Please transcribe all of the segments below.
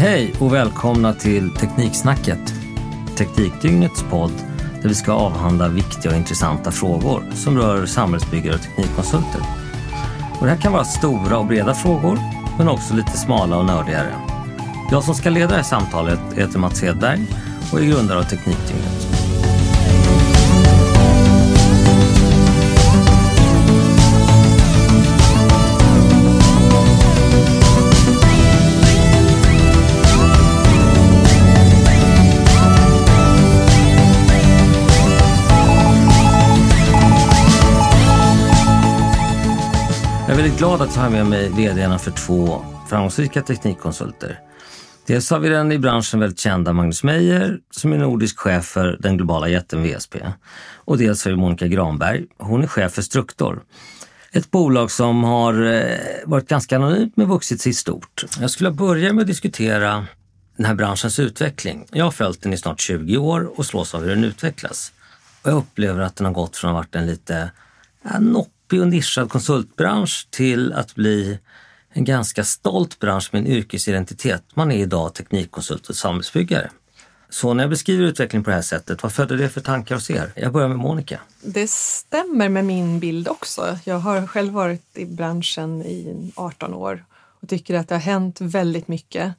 Hej och välkomna till Tekniksnacket, Teknikdygnets podd där vi ska avhandla viktiga och intressanta frågor som rör samhällsbyggare och teknikkonsulter. Och det här kan vara stora och breda frågor, men också lite smala och nördigare. Jag som ska leda det här samtalet heter Mats Hedberg och är grundare av Teknikdygnet. Väldigt glad att ha med mig vdarna för två framgångsrika teknikkonsulter. Dels har vi den i branschen väldigt kända Magnus Meijer som är nordisk chef för den globala jätten VSP. Och dels har vi Monica Granberg. Hon är chef för Struktor. Ett bolag som har eh, varit ganska anonymt men vuxit sig stort. Jag skulle börja med att diskutera den här branschens utveckling. Jag har följt den i snart 20 år och slås av hur den utvecklas. Och jag upplever att den har gått från att ha varit en lite ja, noppig och nischad konsultbransch till att bli en ganska stolt bransch med en yrkesidentitet. Man är idag teknikkonsult och samhällsbyggare. Så när jag beskriver utvecklingen på det här sättet, vad födde det för tankar hos er? Jag börjar med Monica. Det stämmer med min bild också. Jag har själv varit i branschen i 18 år och tycker att det har hänt väldigt mycket.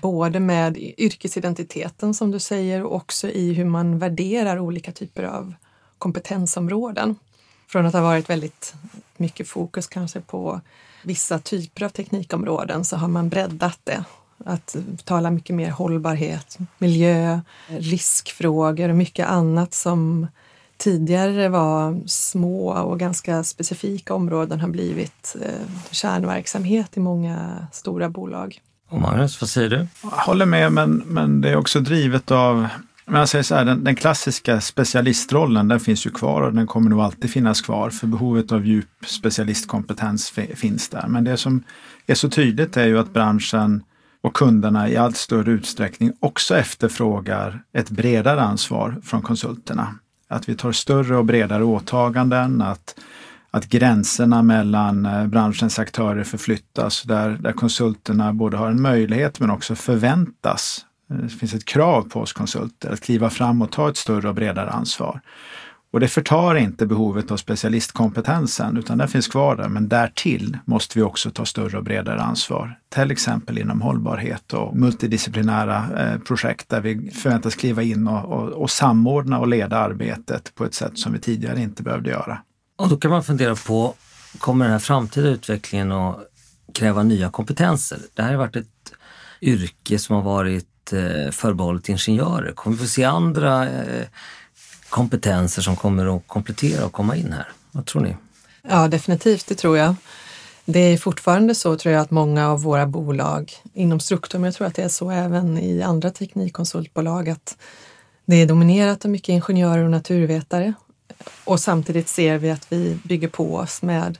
Både med yrkesidentiteten som du säger och också i hur man värderar olika typer av kompetensområden. Från att ha varit väldigt mycket fokus kanske på vissa typer av teknikområden så har man breddat det. Att tala mycket mer hållbarhet, miljö, riskfrågor och mycket annat som tidigare var små och ganska specifika områden har blivit eh, kärnverksamhet i många stora bolag. Och Magnus, vad säger du? Jag håller med, men, men det är också drivet av men jag säger så här, den, den, klassiska specialistrollen den finns ju kvar och den kommer nog alltid finnas kvar för behovet av djup specialistkompetens finns där. Men det som är så tydligt är ju att branschen och kunderna i allt större utsträckning också efterfrågar ett bredare ansvar från konsulterna. Att vi tar större och bredare åtaganden, att, att gränserna mellan eh, branschens aktörer förflyttas där, där konsulterna både har en möjlighet men också förväntas Eh, det finns ett krav på oss konsulter att kliva fram och ta ett större och bredare ansvar. Och det förtar inte behovet av specialistkompetensen, utan den finns kvar där. Men därtill måste vi också ta större och bredare ansvar. Till exempel inom hållbarhet och multidisciplinära eh, projekt där vi förväntas kliva in och, och, och samordna och leda arbetet på ett sätt som vi tidigare inte behövde göra. Och då kan man fundera på, kommer den här framtida utvecklingen att kräva nya kompetenser? Det här har varit ett yrke som har varit Eh, förbehållet ingenjörer? Kommer vi få se andra eh, kompetenser som kommer att komplettera och komma in här? Vad tror ni? Ja, definitivt, det tror jag. Det är fortfarande så tror jag att många av våra bolag inom Struktum, jag tror att det är så även i andra teknikkonsultbolag, att det är dominerat av mycket ingenjörer och naturvetare. Och samtidigt ser vi att vi bygger på oss med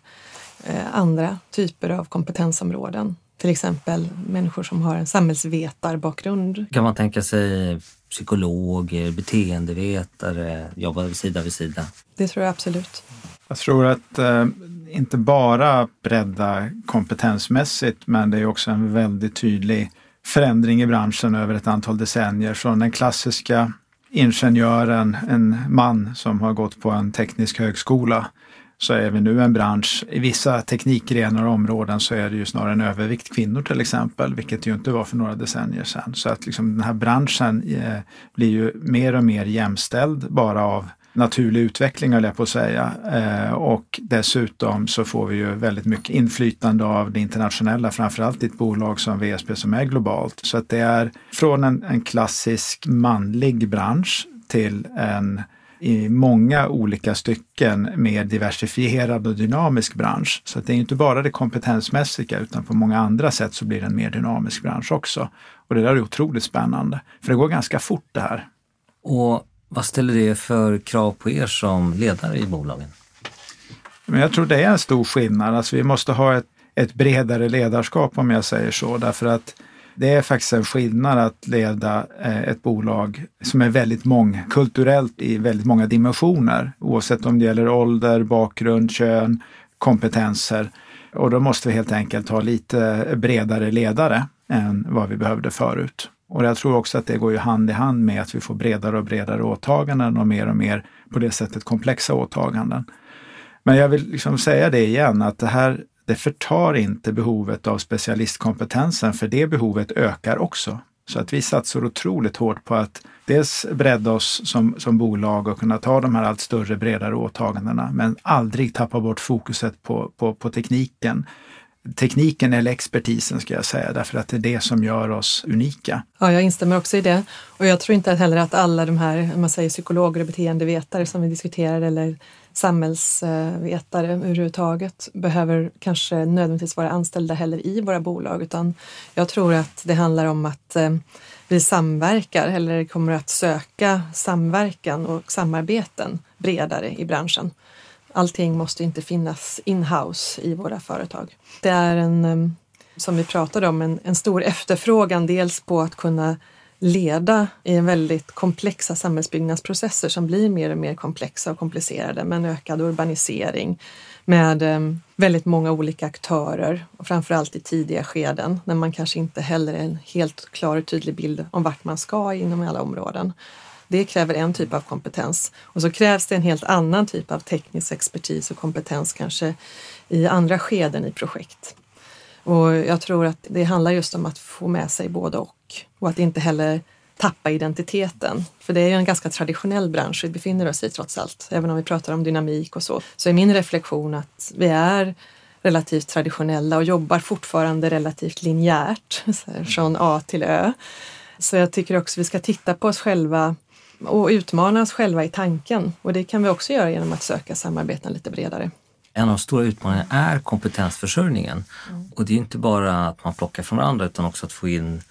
eh, andra typer av kompetensområden till exempel människor som har en samhällsvetarbakgrund. Kan man tänka sig psykologer, beteendevetare, jobba sida vid sida? Det tror jag absolut. Jag tror att eh, inte bara bredda kompetensmässigt, men det är också en väldigt tydlig förändring i branschen över ett antal decennier. Från den klassiska ingenjören, en man som har gått på en teknisk högskola så är vi nu en bransch, i vissa teknikgrenar och områden så är det ju snarare en övervikt kvinnor till exempel, vilket det ju inte var för några decennier sedan. Så att liksom den här branschen eh, blir ju mer och mer jämställd bara av naturlig utveckling höll jag på att säga. Eh, och dessutom så får vi ju väldigt mycket inflytande av det internationella, framförallt i ett bolag som VSP som är globalt. Så att det är från en, en klassisk manlig bransch till en i många olika stycken mer diversifierad och dynamisk bransch. Så det är inte bara det kompetensmässiga utan på många andra sätt så blir det en mer dynamisk bransch också. Och det där är otroligt spännande, för det går ganska fort det här. Och vad ställer det för krav på er som ledare i bolagen? Men jag tror det är en stor skillnad. Alltså vi måste ha ett, ett bredare ledarskap om jag säger så, därför att det är faktiskt en skillnad att leda eh, ett bolag som är väldigt mångkulturellt i väldigt många dimensioner. Oavsett om det gäller ålder, bakgrund, kön, kompetenser. Och då måste vi helt enkelt ha lite bredare ledare. än vad vi behövde förut. Och jag tror också att det går ju hand i hand med att vi får bredare och bredare åtaganden och mer och mer på det sättet komplexa åtaganden. Men jag vill liksom säga det igen att det här det förtar inte behovet av specialistkompetensen för det behovet ökar också. Så att vi satsar otroligt hårt på att dels bredda oss som, som bolag och kunna ta de här allt större, bredare åtagandena, men aldrig tappa bort fokuset på, på, på tekniken tekniken eller expertisen ska jag säga, därför att det är det som gör oss unika. Ja, jag instämmer också i det. Och jag tror inte heller att alla de här, man säger psykologer och beteendevetare som vi diskuterar eller samhällsvetare överhuvudtaget behöver kanske nödvändigtvis vara anställda heller i våra bolag, utan jag tror att det handlar om att eh, vi samverkar eller kommer att söka samverkan och samarbeten bredare i branschen allting måste inte finnas in-house i våra företag. Det är en, eh, som vi pratade om, en, en stor efterfrågan dels på att kunna leda i väldigt komplexa samhällsbyggnadsprocesser som blir mer och mer komplexa och komplicerade med en ökad urbanisering, med eh, väldigt många olika aktörer och framförallt i tidiga skeden när man kanske inte heller är en helt klar och tydlig bild om vart man ska inom alla områden. Det kräver en typ av kompetens och så krävs det en helt annan typ av teknisk expertis och kompetens kanske i andra skeden i projekt. Och jag tror att det handlar just om att få med sig både och och att inte heller tappa identiteten. För det är ju en ganska traditionell bransch vi befinner oss i trots allt. Även om vi pratar om dynamik och så, så är min reflektion att vi är relativt traditionella och jobbar fortfarande relativt linjärt från A till Ö. Så jag tycker också vi ska titta på oss själva och utmana oss själva i tanken. Och det kan vi också göra genom att söka samarbeten lite bredare. En av de stora utmaningarna är kompetensförsörjningen. Mm. Och det är inte bara att man plockar från varandra utan också att få in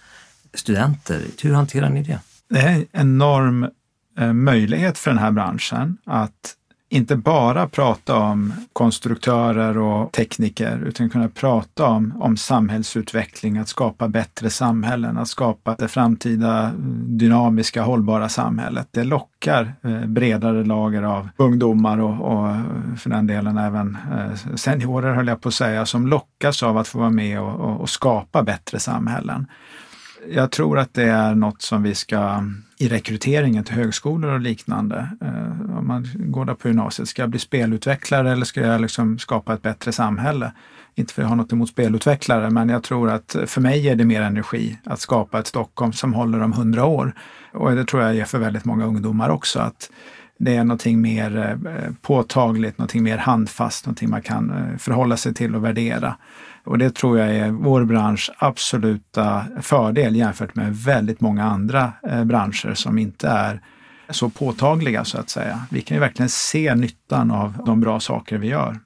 studenter. Hur hanterar ni det? Det är en enorm eh, möjlighet för den här branschen att inte bara prata om konstruktörer och tekniker, utan kunna prata om, om samhällsutveckling, att skapa bättre samhällen, att skapa det framtida eh, dynamiska hållbara samhället. Det lockar eh, bredare lager av ungdomar och, och för den delen även seniorer, höll jag på att säga, som lockas av att få vara med och, och skapa bättre samhällen jag tror att det är något som vi ska i rekryteringen till högskolor och liknande. Eh, om man går där på gymnasiet, ska jag bli spelutvecklare eller ska jag liksom skapa ett bättre samhälle? Inte för att jag har något emot spelutvecklare, men jag tror att för mig är det mer energi att skapa ett Stockholm som håller om hundra år. Och det tror jag är för väldigt många ungdomar också. att det är någonting mer eh, påtagligt, någonting mer handfast, någonting man kan eh, förhålla sig till och värdera. Och det tror jag är vår bransch absoluta fördel jämfört med väldigt många andra eh, branscher som inte är så påtagliga så att säga. Vi kan ju verkligen se nyttan av de bra saker vi gör.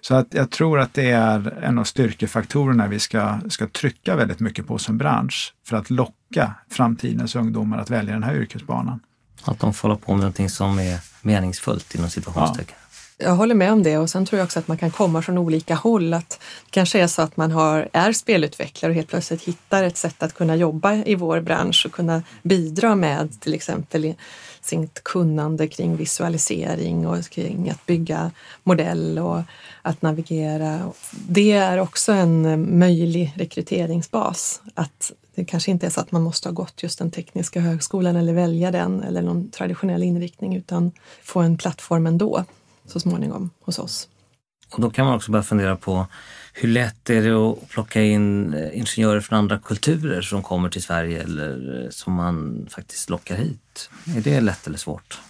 Så att jag tror att det är en av styrkefaktorerna vi ska, ska trycka väldigt mycket på som bransch för att locka framtidens ungdomar att välja den här yrkesbanan. Att de får hålla på med någonting som är meningsfullt inom situationstecken. Ja. Jag håller med om det och sen tror jag också att man kan komma från olika håll. Att det kanske är så att man har, är spelutvecklare och helt plötsligt hittar ett sätt att kunna jobba i vår bransch och kunna bidra med till exempel sitt kunnande kring visualisering och kring att bygga modell och att navigera. Det är också en möjlig rekryteringsbas. Att det kanske inte är så att man måste ha gått just den tekniska högskolan eller välja den eller någon traditionell inriktning utan få en plattform ändå så småningom hos oss. Och då kan man också börja fundera på hur lätt är det att plocka in eh, ingenjörer från andra kulturer som kommer till Sverige eller eh, som man faktiskt lockar hit? Är det lätt eller svårt?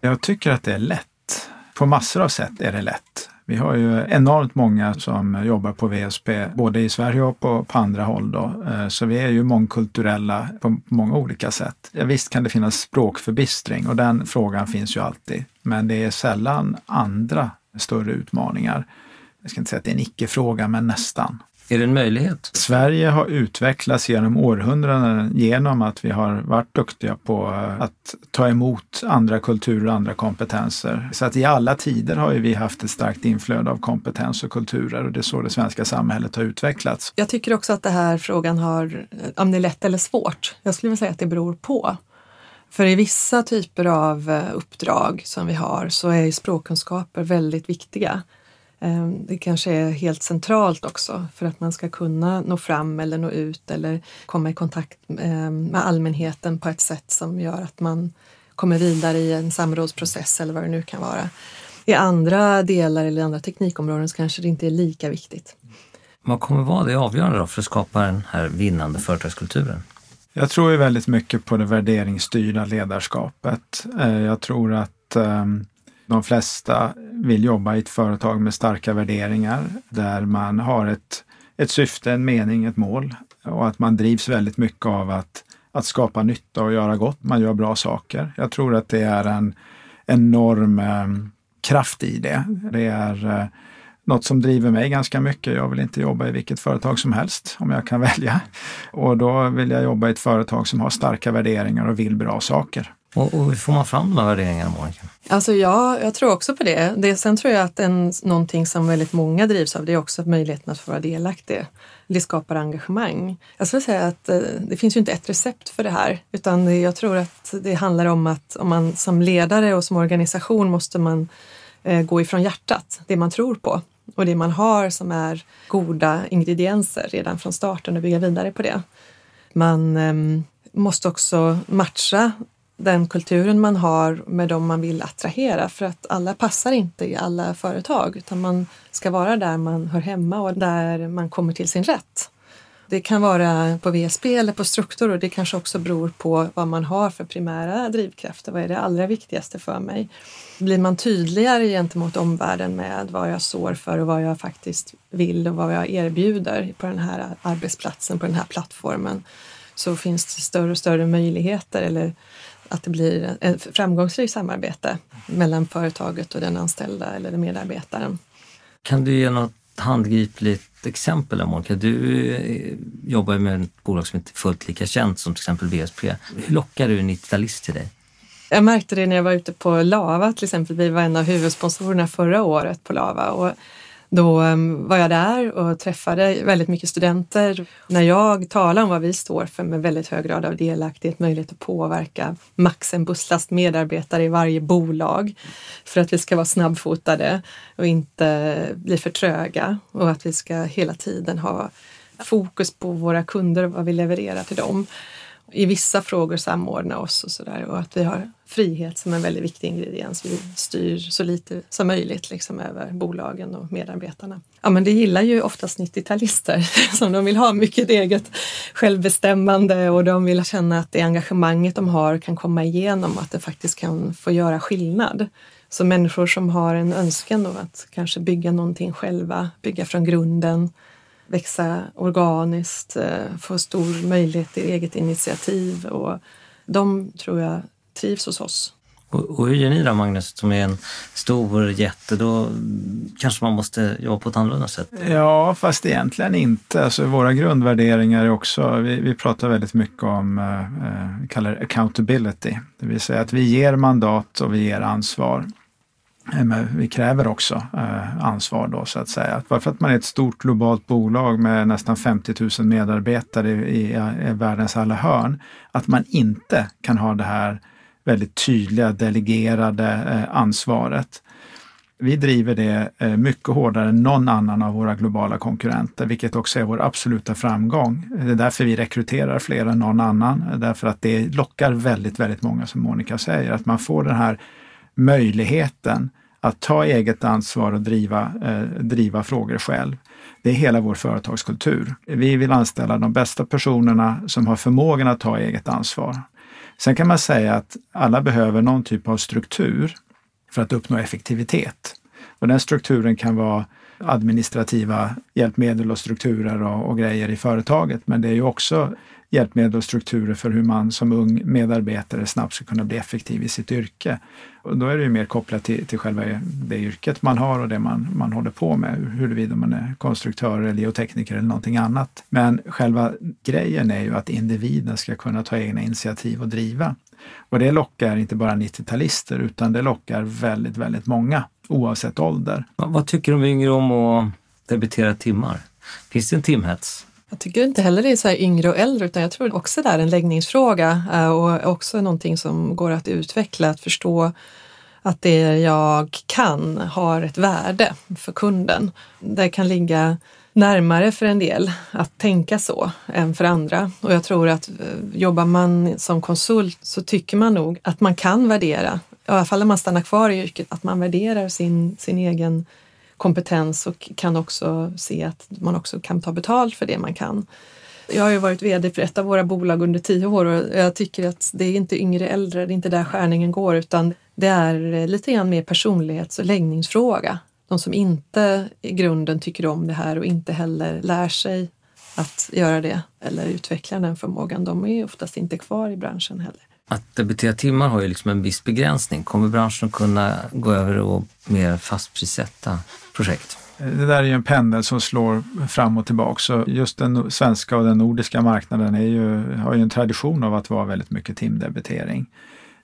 Jag tycker att det är lätt. På massor av sätt är det lätt. Vi har ju enormt många som jobbar på VSP, både i Sverige och på, på andra håll. Då. Eh, så vi är ju mångkulturella på många olika sätt. Ja, visst kan det finnas språkförbistring och den frågan finns ju alltid. Men det är sällan andra större utmaningar. Jag ska inte säga att det är en icke-fråga, men nästan. Är det en möjlighet? Sverige har utvecklats genom århundraden genom att vi har varit duktiga på att ta emot andra kulturer och andra kompetenser. Så att i alla tider har vi haft ett starkt inflöde av kompetens och kulturer och det är så det svenska samhället har utvecklats. Jag tycker också att den här frågan har, om det är lätt eller svårt, jag skulle vilja säga att det beror på. För i vissa typer av uppdrag som vi har så är språkkunskaper väldigt viktiga. Ehm, det kanske är helt centralt också för att man ska kunna nå fram eller nå ut eller komma i kontakt ehm, med allmänheten på ett sätt som gör att man kommer vidare i en samrådsprocess eller vad det nu kan vara. I andra delar eller andra teknikområden så kanske det inte är lika viktigt. Vad kommer vara det avgörande för att skapa den här vinnande företagskulturen? Jag tror ju väldigt mycket på det värderingsstyrda ledarskapet. Eh, jag tror att ehm, de flesta vill jobba i ett företag med starka värderingar där man har ett, ett syfte, en mening, ett mål och att man drivs väldigt mycket av att, att skapa nytta och göra gott. Man gör bra saker. Jag tror att det är en enorm eh, kraft i det. Det är eh, något som driver mig ganska mycket. Jag vill inte jobba i vilket företag som helst om jag kan välja. Och då vill jag jobba i ett företag som har starka värderingar och vill bra saker. Och, och hur får man fram de här värderingarna, Monica? Alltså ja, jag tror också på det. det. Sen tror jag att en, någonting som väldigt många drivs av det är också möjligheten att få vara delaktig. Det skapar engagemang. Jag skulle säga att eh, det finns ju inte ett recept för det här utan jag tror att det handlar om att om man som ledare och som organisation måste man eh, gå ifrån hjärtat, det man tror på och det man har som är goda ingredienser redan från starten och bygga vidare på det. Man eh, måste också matcha den kulturen man har med de man vill attrahera för att alla passar inte i alla företag utan man ska vara där man hör hemma och där man kommer till sin rätt. Det kan vara på VSB eller på struktur och det kanske också beror på vad man har för primära drivkrafter. Vad är det allra viktigaste för mig? Blir man tydligare gentemot omvärlden med vad jag står för och vad jag faktiskt vill och vad jag erbjuder på den här arbetsplatsen, på den här plattformen, så finns det större och större möjligheter eller att det blir ett framgångsrikt samarbete mellan företaget och den anställda eller den medarbetaren. Kan du ge något handgripligt exempel Monica? Du eh, jobbar med ett bolag som inte är fullt lika känt som till exempel VSP. Hur lockar du en 90-talist till dig? Jag märkte det när jag var ute på Lava till exempel. Vi var en av huvudsponsorerna förra året på Lava och då ehm, var jag där och träffade väldigt mycket studenter. När jag talar om vad vi står för med väldigt hög grad av delaktighet, möjlighet att påverka max en busslast medarbetare i varje bolag för att vi ska vara snabbfotade och inte bli för tröga och att vi ska hela tiden ha fokus på våra kunder och vad vi levererar till dem i vissa frågor samordna oss och sådär och att vi har frihet som en väldigt viktig ingrediens. Vi styr så lite som möjligt liksom över bolagen och medarbetarna. Ja, men det gillar ju oftast 90-talister som de vill ha mycket eget självbestämmande och de vill känna att det engagemanget de har kan komma igenom, och att det faktiskt kan få göra skillnad. Så människor som har en önskan om att kanske bygga någonting själva, bygga från grunden, växa organiskt, eh, få stor möjlighet till eget initiativ och de tror jag trivs hos oss. Och, hur gör ni då Magnus, som är en stor jätte? Då kanske man måste jobba på ett annorlunda sätt? Ja, fast egentligen inte. Alltså, våra grundvärderingar är också, vi, vi pratar väldigt mycket om, eh, eh vi kallar det accountability. Det vill säga att vi ger mandat och vi ger ansvar. Eh, men vi kräver också eh, ansvar då så att säga. Bara för att man är ett stort globalt bolag med nästan 50 000 medarbetare i, världens alla hörn, att man inte kan ha det här väldigt tydliga delegerade eh, ansvaret. Vi driver det mycket hårdare än någon annan av våra globala konkurrenter, vilket också är vår absoluta framgång. Det är därför vi rekryterar fler än någon annan, därför att det lockar väldigt, väldigt många, som Monica säger, att man får den här möjligheten att ta eget ansvar och driva, eh, driva frågor själv. Det är hela vår företagskultur. Vi vill anställa de bästa personerna som har förmågan att ta eget ansvar. Sen kan man säga att alla behöver någon typ av struktur för att uppnå effektivitet. Och den strukturen kan vara administrativa hjälpmedel och strukturer och, och grejer i företaget. Men det är ju också hjälpmedel och strukturer för hur man som ung medarbetare snabbt ska kunna bli effektiv i sitt yrke. Och då är det ju mer kopplat till, till själva det yrket man har och det man, man håller på med, huruvida man är konstruktör eller geotekniker eller någonting annat. Men själva grejen är ju att individen ska kunna ta egna initiativ och driva. Och det lockar inte bara 90-talister utan det lockar väldigt, väldigt många oavsett ålder. Vad tycker de yngre om att debitera timmar? Finns det en timhets? Jag tycker inte heller det är så här yngre och äldre utan jag tror också det är en läggningsfråga eh, och också någonting som går att utveckla, att förstå att det jag kan har ett värde för kunden. Det kan ligga närmare för en del att tänka så än för andra. Och jag tror att eh, jobbar man som konsult så tycker man nog att man kan värdera, i alla fall när man stannar kvar i yrket, att man värderar sin, sin egen kompetens och kan också se att man också kan ta betalt för det man kan. Jag har ju varit VD för ett av våra bolag under tio år och jag tycker att det är inte yngre äldre, det är inte där skärningen går utan det är lite grann mer personlighets och läggningsfråga. De som inte i grunden tycker om det här och inte heller lär sig att göra det eller utveckla den förmågan, de är oftast inte kvar i branschen heller. Att debitera timmar har ju liksom en viss begränsning. Kommer branschen kunna gå över och mer fastprissätta projekt? Det där är ju en pendel som slår fram och tillbaka. Så just den svenska och den nordiska marknaden är ju, har ju en tradition av att vara väldigt mycket timdebitering.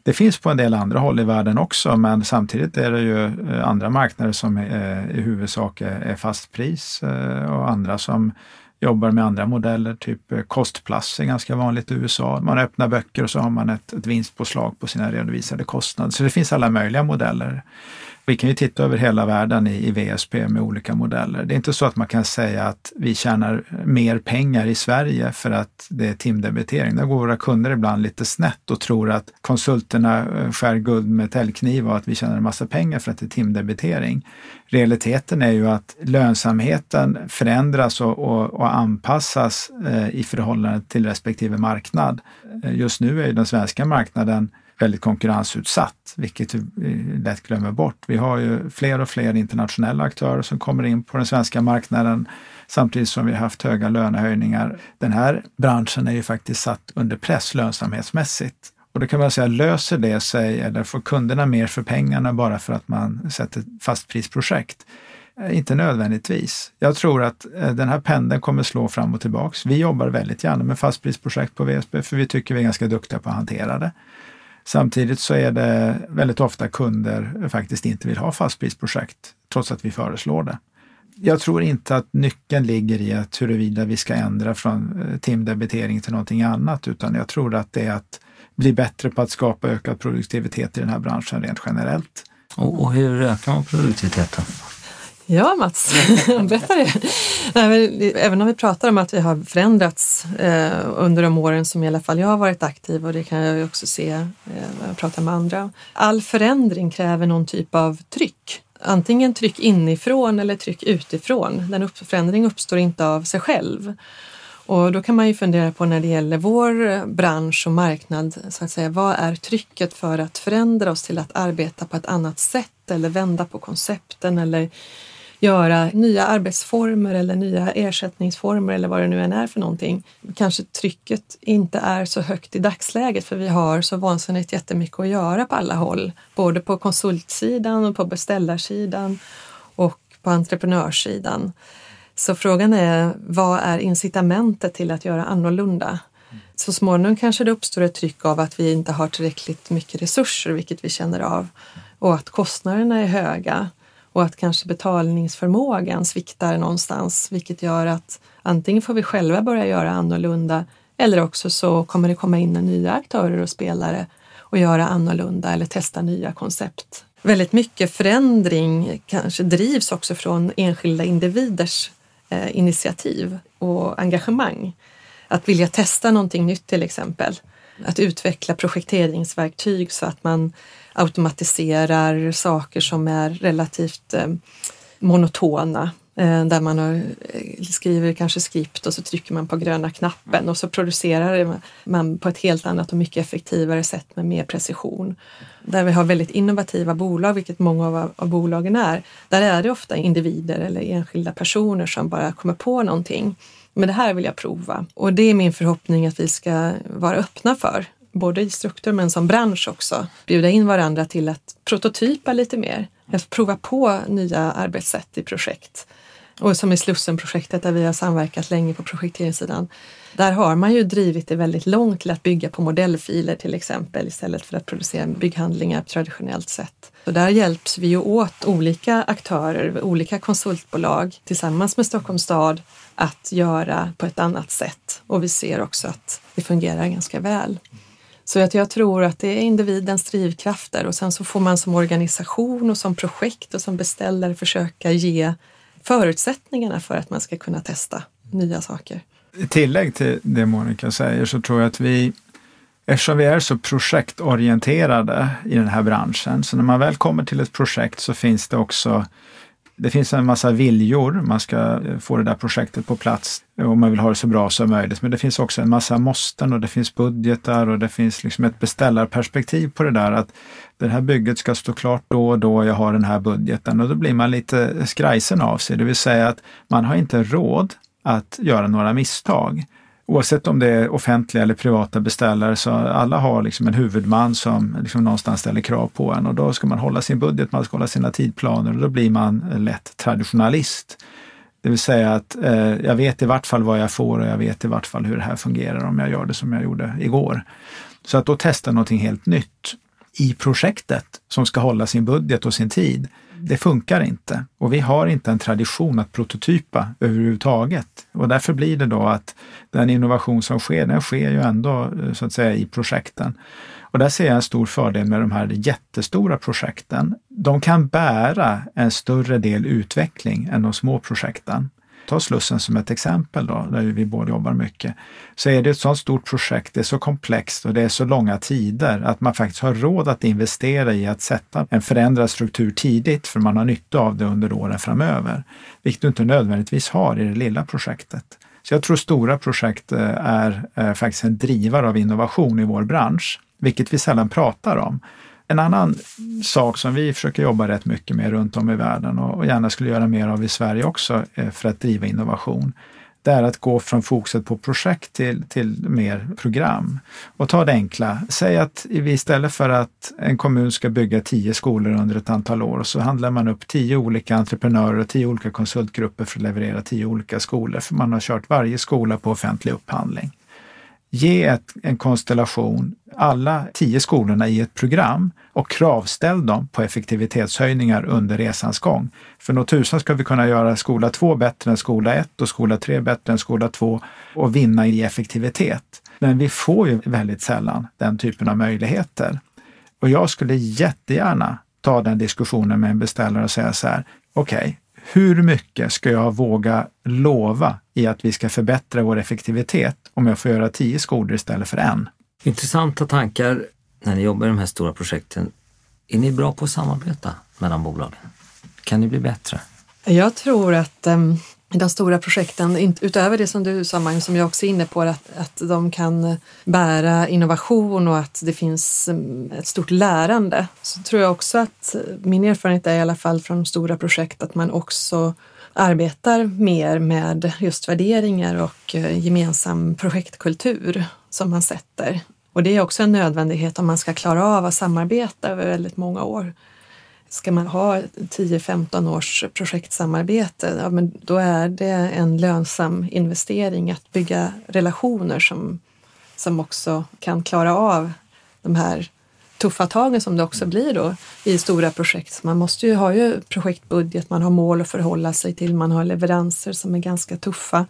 Det finns på en del andra håll i världen också, men samtidigt är det ju eh, andra marknader som är, i huvudsak är fastpris eh, och andra som jobbar med andra modeller, typ eh, kostplus är ganska vanligt i USA. Man öppnar böcker och så har man ett, ett vinstpåslag på sina redovisade kostnader. Så det finns alla möjliga modeller. Vi kan ju titta över hela världen i, i VSP med olika modeller. Det är inte så att man kan säga att vi tjänar mer pengar i Sverige för att det är timdebitering. Där går våra kunder ibland lite snett och tror att konsulterna eh, skär guld med täljkniv och att vi tjänar en massa pengar för att det är timdebitering. Realiteten är ju att lönsamheten förändras och, och, och anpassas eh, i förhållande till respektive marknad. Eh, just nu är den svenska marknaden väldigt konkurrensutsatt, vilket vi eh, lätt glömmer bort. Vi har ju fler och fler internationella aktörer som kommer in på den svenska marknaden samtidigt som vi har haft höga lönehöjningar. Den här branschen är ju faktiskt satt under press lönsamhetsmässigt. Och då kan man säga, löser det sig eller får kunderna mer för pengarna bara för att man sätter fastprisprojekt? Eh, inte nödvändigtvis. Jag tror att eh, den här pendeln kommer slå fram och tillbaks. Vi jobbar väldigt gärna med fastprisprojekt på VSB för vi tycker vi är ganska duktiga på att hantera det. Samtidigt så är det väldigt ofta kunder faktiskt inte vill ha fastprisprojekt, trots att vi föreslår det. Jag tror inte att nyckeln ligger i att huruvida vi ska ändra från eh, timdebitering till någonting annat, utan jag tror att det är att bli bättre på att skapa ökad produktivitet i den här branschen rent generellt. Och, hur ökar man produktiviteten? Ja, Mats, berätta det. Nej, även om vi pratar om att vi har förändrats eh, under de åren som i alla fall jag har varit aktiv och det kan jag också se eh, när jag pratar med andra. All förändring kräver någon typ av tryck. Antingen tryck inifrån eller tryck utifrån. Den upp, förändring uppstår inte av sig själv. Och då kan man ju fundera på när det gäller vår bransch och marknad, så att säga, vad är trycket för att förändra oss till att arbeta på ett annat sätt eller vända på koncepten eller göra nya arbetsformer eller nya ersättningsformer eller vad det nu än är för någonting. Kanske trycket inte är så högt i dagsläget för vi har så vansinnigt jättemycket att göra på alla håll, både på konsultsidan och på beställarsidan och på entreprenörssidan. Så frågan är, vad är incitamentet till att göra annorlunda? Så småningom kanske det uppstår ett tryck av att vi inte har tillräckligt mycket resurser, vilket vi känner av, och att kostnaderna är höga och att kanske betalningsförmågan sviktar någonstans, vilket gör att antingen får vi själva börja göra annorlunda eller också så kommer det komma in nya aktörer och spelare och göra annorlunda eller testa nya koncept. Väldigt mycket förändring kanske drivs också från enskilda individers eh, initiativ och engagemang. Att vilja testa någonting nytt till exempel. Att utveckla projekteringsverktyg så att man automatiserar saker som är relativt eh, monotona eh, där man har, eh, skriver kanske skript och så trycker man på gröna knappen och så producerar man på ett helt annat och mycket effektivare sätt med mer precision. Där vi har väldigt innovativa bolag, vilket många av, av bolagen är, där är det ofta individer eller enskilda personer som bara kommer på någonting. Men det här vill jag prova och det är min förhoppning att vi ska vara öppna för både i struktur men som bransch också, bjuda in varandra till att prototypa lite mer, att prova på nya arbetssätt i projekt. Och som i Slussenprojektet där vi har samverkat länge på projekteringssidan. Där har man ju drivit det väldigt långt till att bygga på modellfiler till exempel istället för att producera bygghandlingar på traditionellt sätt. Så där hjälps vi ju åt olika aktörer, olika konsultbolag tillsammans med Stockholms stad att göra på ett annat sätt och vi ser också att det fungerar ganska väl. Så att jag tror att det är individens drivkrafter och sen så får man som organisation och som projekt och som beställare försöka ge förutsättningarna för att man ska kunna testa nya saker. I tillägg till det Monica säger så tror jag att vi, eftersom vi är så projektorienterade i den här branschen, så när man väl kommer till ett projekt så finns det också det finns en massa viljor, man ska eh, få det där projektet på plats och man vill ha det så bra som möjligt. Men det finns också en massa måsten och det finns budgetar och det finns liksom ett beställarperspektiv på det där att det här bygget ska stå klart då och då, jag har den här budgeten och då blir man lite skrajsen av sig. Det vill säga att man har inte råd att göra några misstag. Oavsett om det är offentliga eller privata beställare så alla har liksom en huvudman som liksom någonstans ställer krav på en och då ska man hålla sin budget, man ska hålla sina tidplaner och då blir man lätt traditionalist. Det vill säga att eh, jag vet i vart fall vad jag får och jag vet i vart fall hur det här fungerar om jag gör det som jag gjorde igår. Så att då testa någonting helt nytt i projektet som ska hålla sin budget och sin tid, det funkar inte. Och vi har inte en tradition att prototypa överhuvudtaget. Och därför blir det då att den innovation som sker, den sker ju ändå eh, så att säga i projekten. Och där ser jag en stor fördel med de här jättestora projekten. De kan bära en större del utveckling än de små projekten ta Slussen som ett exempel då, där vi båda jobbar mycket, så är det ett sådant stort projekt, det är så komplext och det är så långa tider att man faktiskt har råd att investera i att sätta en förändrad struktur tidigt, för man har nytta av det under åren framöver. Vilket du inte nödvändigtvis har i det lilla projektet. Så jag tror stora projekt eh, är eh, faktiskt en drivare av innovation i vår bransch, vilket vi sällan pratar om. En annan sak som vi försöker jobba rätt mycket med runt om i världen och gärna skulle göra mer av i Sverige också eh, för att driva innovation, det är att gå från fokuset på projekt till, till mer program. Och ta det enkla. Säg att vi istället för att en kommun ska bygga tio skolor under ett antal år så handlar man upp tio olika entreprenörer och tio olika konsultgrupper för att leverera tio olika skolor. För man har kört varje skola på offentlig upphandling. Ge ett, en konstellation, alla tio skolorna i ett program och kravställ dem på effektivitetshöjningar under resans gång. För nå tusan ska vi kunna göra skola 2 bättre än skola 1 och skola 3 bättre än skola 2 och vinna i effektivitet. Men vi får ju väldigt sällan den typen av möjligheter. Och jag skulle jättegärna ta den diskussionen med en beställare och säga så här, okej, okay, hur mycket ska jag våga lova i att vi ska förbättra vår effektivitet om jag får göra tio skolor istället för en? Intressanta tankar när ni jobbar i de här stora projekten. Är ni bra på att samarbeta mellan bolagen? Kan ni bli bättre? Jag tror att um, de stora projekten, utöver det som du sa Magnus, som jag också är inne på, att, att de kan bära innovation och att det finns mm, ett stort lärande, så tror jag också att min erfarenhet är i alla fall från stora projekt att man också arbetar mer med just värderingar och eh, gemensam projektkultur som man sätter. Och det är också en nödvändighet om man ska klara av att samarbeta över väldigt många år. Ska man ha 10-15 års projektsamarbete, ja, men då är det en lönsam investering att bygga relationer som, som också kan klara av de här tuffa tagen som det också blir då i stora projekt. Man måste ju ha ju projektbudget, man har mål att förhålla sig till, man har leveranser som är ganska tuffa.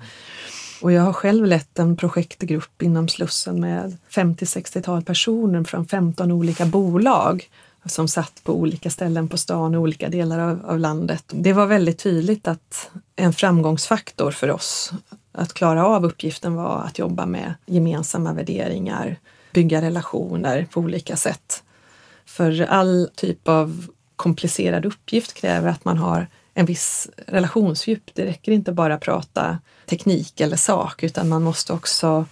Och jag har själv lett en projektgrupp inom Slussen med 50-60-tal personer från 15 olika bolag som satt på olika ställen på stan i olika delar av, av, landet. Det var väldigt tydligt att en framgångsfaktor för oss att klara av uppgiften var att jobba med gemensamma värderingar, bygga relationer på olika sätt. För all typ av komplicerad uppgift kräver att man har en viss relationsdjup. Det räcker inte bara att prata teknik eller sak utan man måste också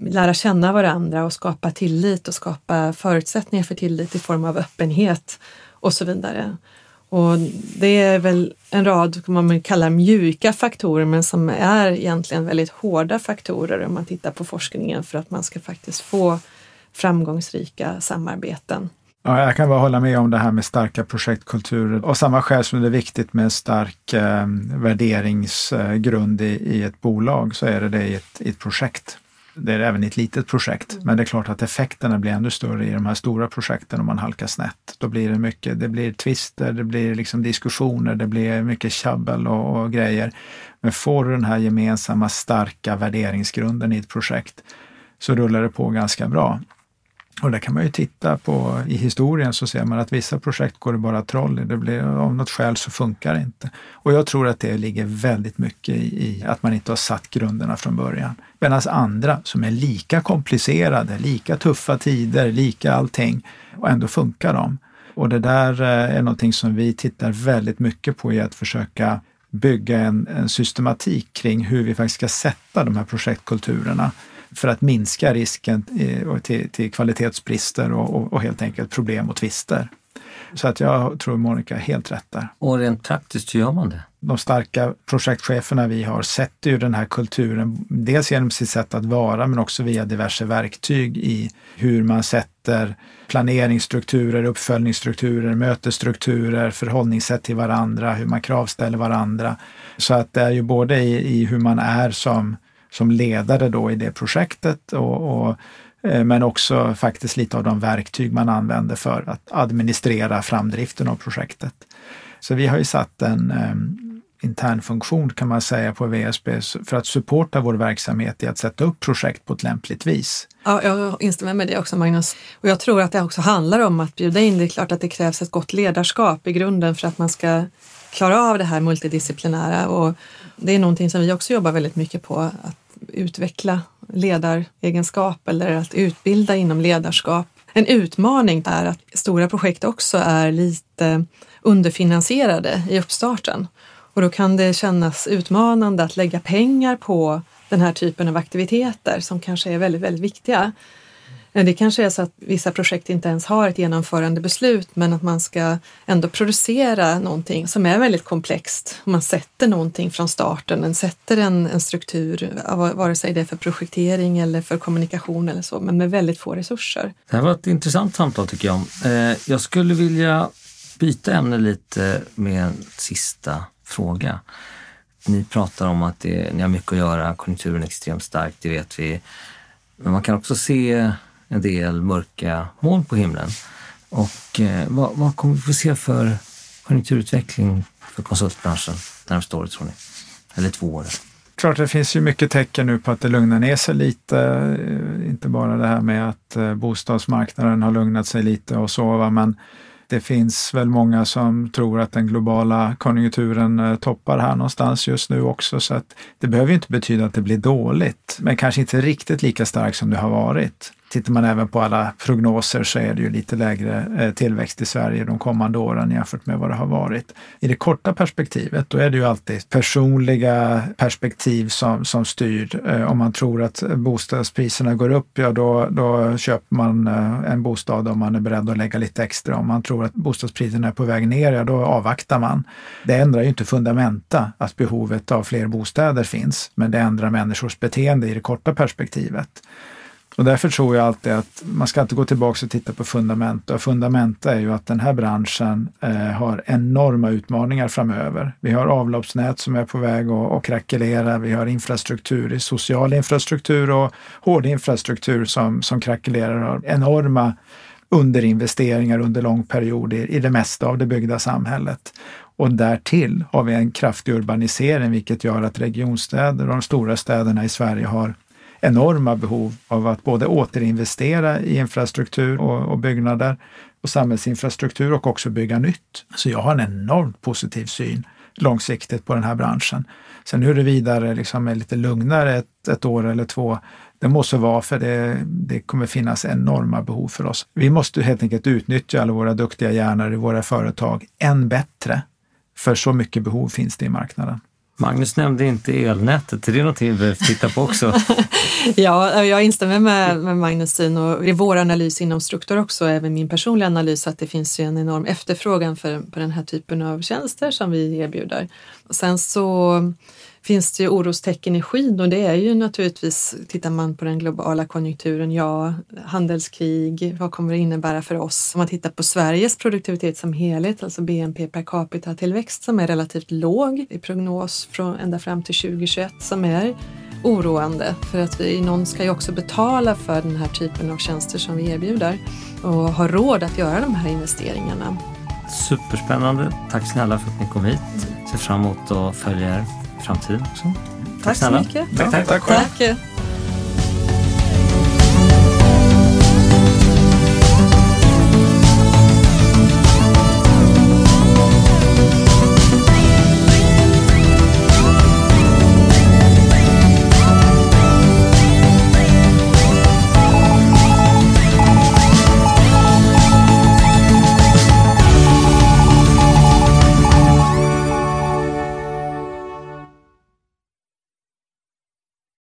lära känna varandra och skapa tillit och skapa förutsättningar för tillit i form av öppenhet och så vidare. Och det är väl en rad, vad man kallar mjuka faktorer, men som är egentligen väldigt hårda faktorer om man tittar på forskningen för att man ska faktiskt få framgångsrika samarbeten. Ja, jag kan bara hålla med om det här med starka projektkulturer. Och samma skäl som det är viktigt med en stark eh, värderingsgrund i, i, ett bolag så är det det i ett, i ett projekt. Det är även i ett litet projekt. Men det är klart att effekterna blir ännu större i de här stora projekten om man halkar snett. Då blir det mycket, det blir twister, det blir liksom diskussioner, det blir mycket tjabbel och, och grejer. Men får du den här gemensamma starka värderingsgrunden i ett projekt så rullar det på ganska bra. Och där kan man ju titta på i historien så ser man att vissa projekt går det bara troll i. Det blir, av något skäl så funkar det inte. Och jag tror att det ligger väldigt mycket i, att man inte har satt grunderna från början. Medan andra som är lika komplicerade, lika tuffa tider, lika allting och ändå funkar de. Och det där eh, är någonting som vi tittar väldigt mycket på i att försöka bygga en, en systematik kring hur vi faktiskt ska sätta de här projektkulturerna för att minska risken till, till kvalitetsbrister och, och, och, helt enkelt problem och tvister. Så att jag tror Monica är helt rätt där. Och rent praktiskt, hur gör man det? De starka projektcheferna vi har sätter ju den här kulturen, dels genom sitt sätt att vara men också via diverse verktyg i hur man sätter planeringsstrukturer, uppföljningsstrukturer, mötesstrukturer, förhållningssätt till varandra, hur man kravställer varandra. Så att det är ju både i, i hur man är som som ledare då i det projektet och, och eh, men också faktiskt lite av de verktyg man använder för att administrera framdriften av projektet. Så vi har ju satt en um, intern funktion kan man säga på VSB för att supporta vår verksamhet i att sätta upp projekt på ett lämpligt vis. Ja, jag instämmer med det också Magnus. Och jag tror att det också handlar om att bjuda in. Det är klart att det krävs ett gott ledarskap i grunden för att man ska klara av det här multidisciplinära och det är någonting som vi också jobbar väldigt mycket på, att utveckla ledaregenskap eller att utbilda inom ledarskap. En utmaning är att stora projekt också är lite underfinansierade i uppstarten och då kan det kännas utmanande att lägga pengar på den här typen av aktiviteter som kanske är väldigt, väldigt viktiga. Det kanske är så att vissa projekt inte ens har ett genomförande beslut men att man ska ändå producera någonting som är väldigt komplext. Man sätter någonting från starten, man sätter en, en struktur, vare sig det är för projektering eller för kommunikation eller så, men med väldigt få resurser. Det här var ett intressant samtal tycker jag. Eh, jag skulle vilja byta ämne lite med en sista fråga. Ni pratar om att det, ni har mycket att göra, konjunkturen är extremt stark, det vet vi. Men man kan också se en del mörka moln på himlen. Och eh, vad, vad, kommer vi få se för konjunkturutveckling för konsultbranschen närmaste året tror ni? Eller två år? Klart, det finns ju mycket tecken nu på att det lugnar ner sig lite. Eh, inte bara det här med att eh, bostadsmarknaden har lugnat sig lite och så, men det finns väl många som tror att den globala konjunkturen eh, toppar här någonstans just nu också. Så att det behöver inte betyda att det blir dåligt, men kanske inte riktigt lika starkt som det har varit. Tittar man även på alla prognoser så är det ju lite lägre eh, tillväxt i Sverige de kommande åren jämfört med vad det har varit. I det korta perspektivet, då är det ju alltid personliga perspektiv som, som styr. Eh, om man tror att bostadspriserna går upp, ja då, då köper man eh, en bostad om man är beredd att lägga lite extra. Om man tror att bostadspriserna är på väg ner, ja då avvaktar man. Det ändrar ju inte fundamenta att behovet av fler bostäder finns, men det ändrar människors beteende i det korta perspektivet. Och därför tror jag alltid att man ska inte gå tillbaka och titta på fundamenta. Och fundamenta är ju att den här branschen eh, har enorma utmaningar framöver. Vi har avloppsnät som är på väg att, att krackelera. Vi har infrastruktur, social infrastruktur och hård infrastruktur som, som krackelerar. Har enorma underinvesteringar under lång period i, i det mesta av det byggda samhället. Och därtill har vi en kraftig urbanisering vilket gör att regionstäder och de stora städerna i Sverige har enorma behov av att både återinvestera i infrastruktur och, och byggnader och samhällsinfrastruktur och också bygga nytt. Så jag har en enormt positiv syn långsiktigt på den här branschen. Sen huruvida det liksom är lite lugnare ett, ett år eller två, det måste vara för det, det kommer finnas enorma behov för oss. Vi måste helt enkelt utnyttja alla våra duktiga hjärnor i våra företag än bättre. För så mycket behov finns det i marknaden. Magnus nämnde inte elnätet, är det någonting vi behöver titta på också? ja, jag instämmer med, med Magnus syn och i vår analys inom Struktur också, även min personliga analys, att det finns ju en enorm efterfrågan för, på den här typen av tjänster som vi erbjuder. Och sen så finns det ju orostecken i skyn och det är ju naturligtvis, tittar man på den globala konjunkturen, ja, handelskrig, vad kommer det innebära för oss? Om man tittar på Sveriges produktivitet som helhet, alltså BNP per capita tillväxt som är relativt låg i prognos från ända fram till 2021 som är oroande för att vi, någon ska ju också betala för den här typen av tjänster som vi erbjuder och ha råd att göra de här investeringarna. Superspännande. Tack snälla för att ni kom hit. Ser fram emot att följa er framtiden också. Tack, tack så mycket. Tack, tack, tack. tack.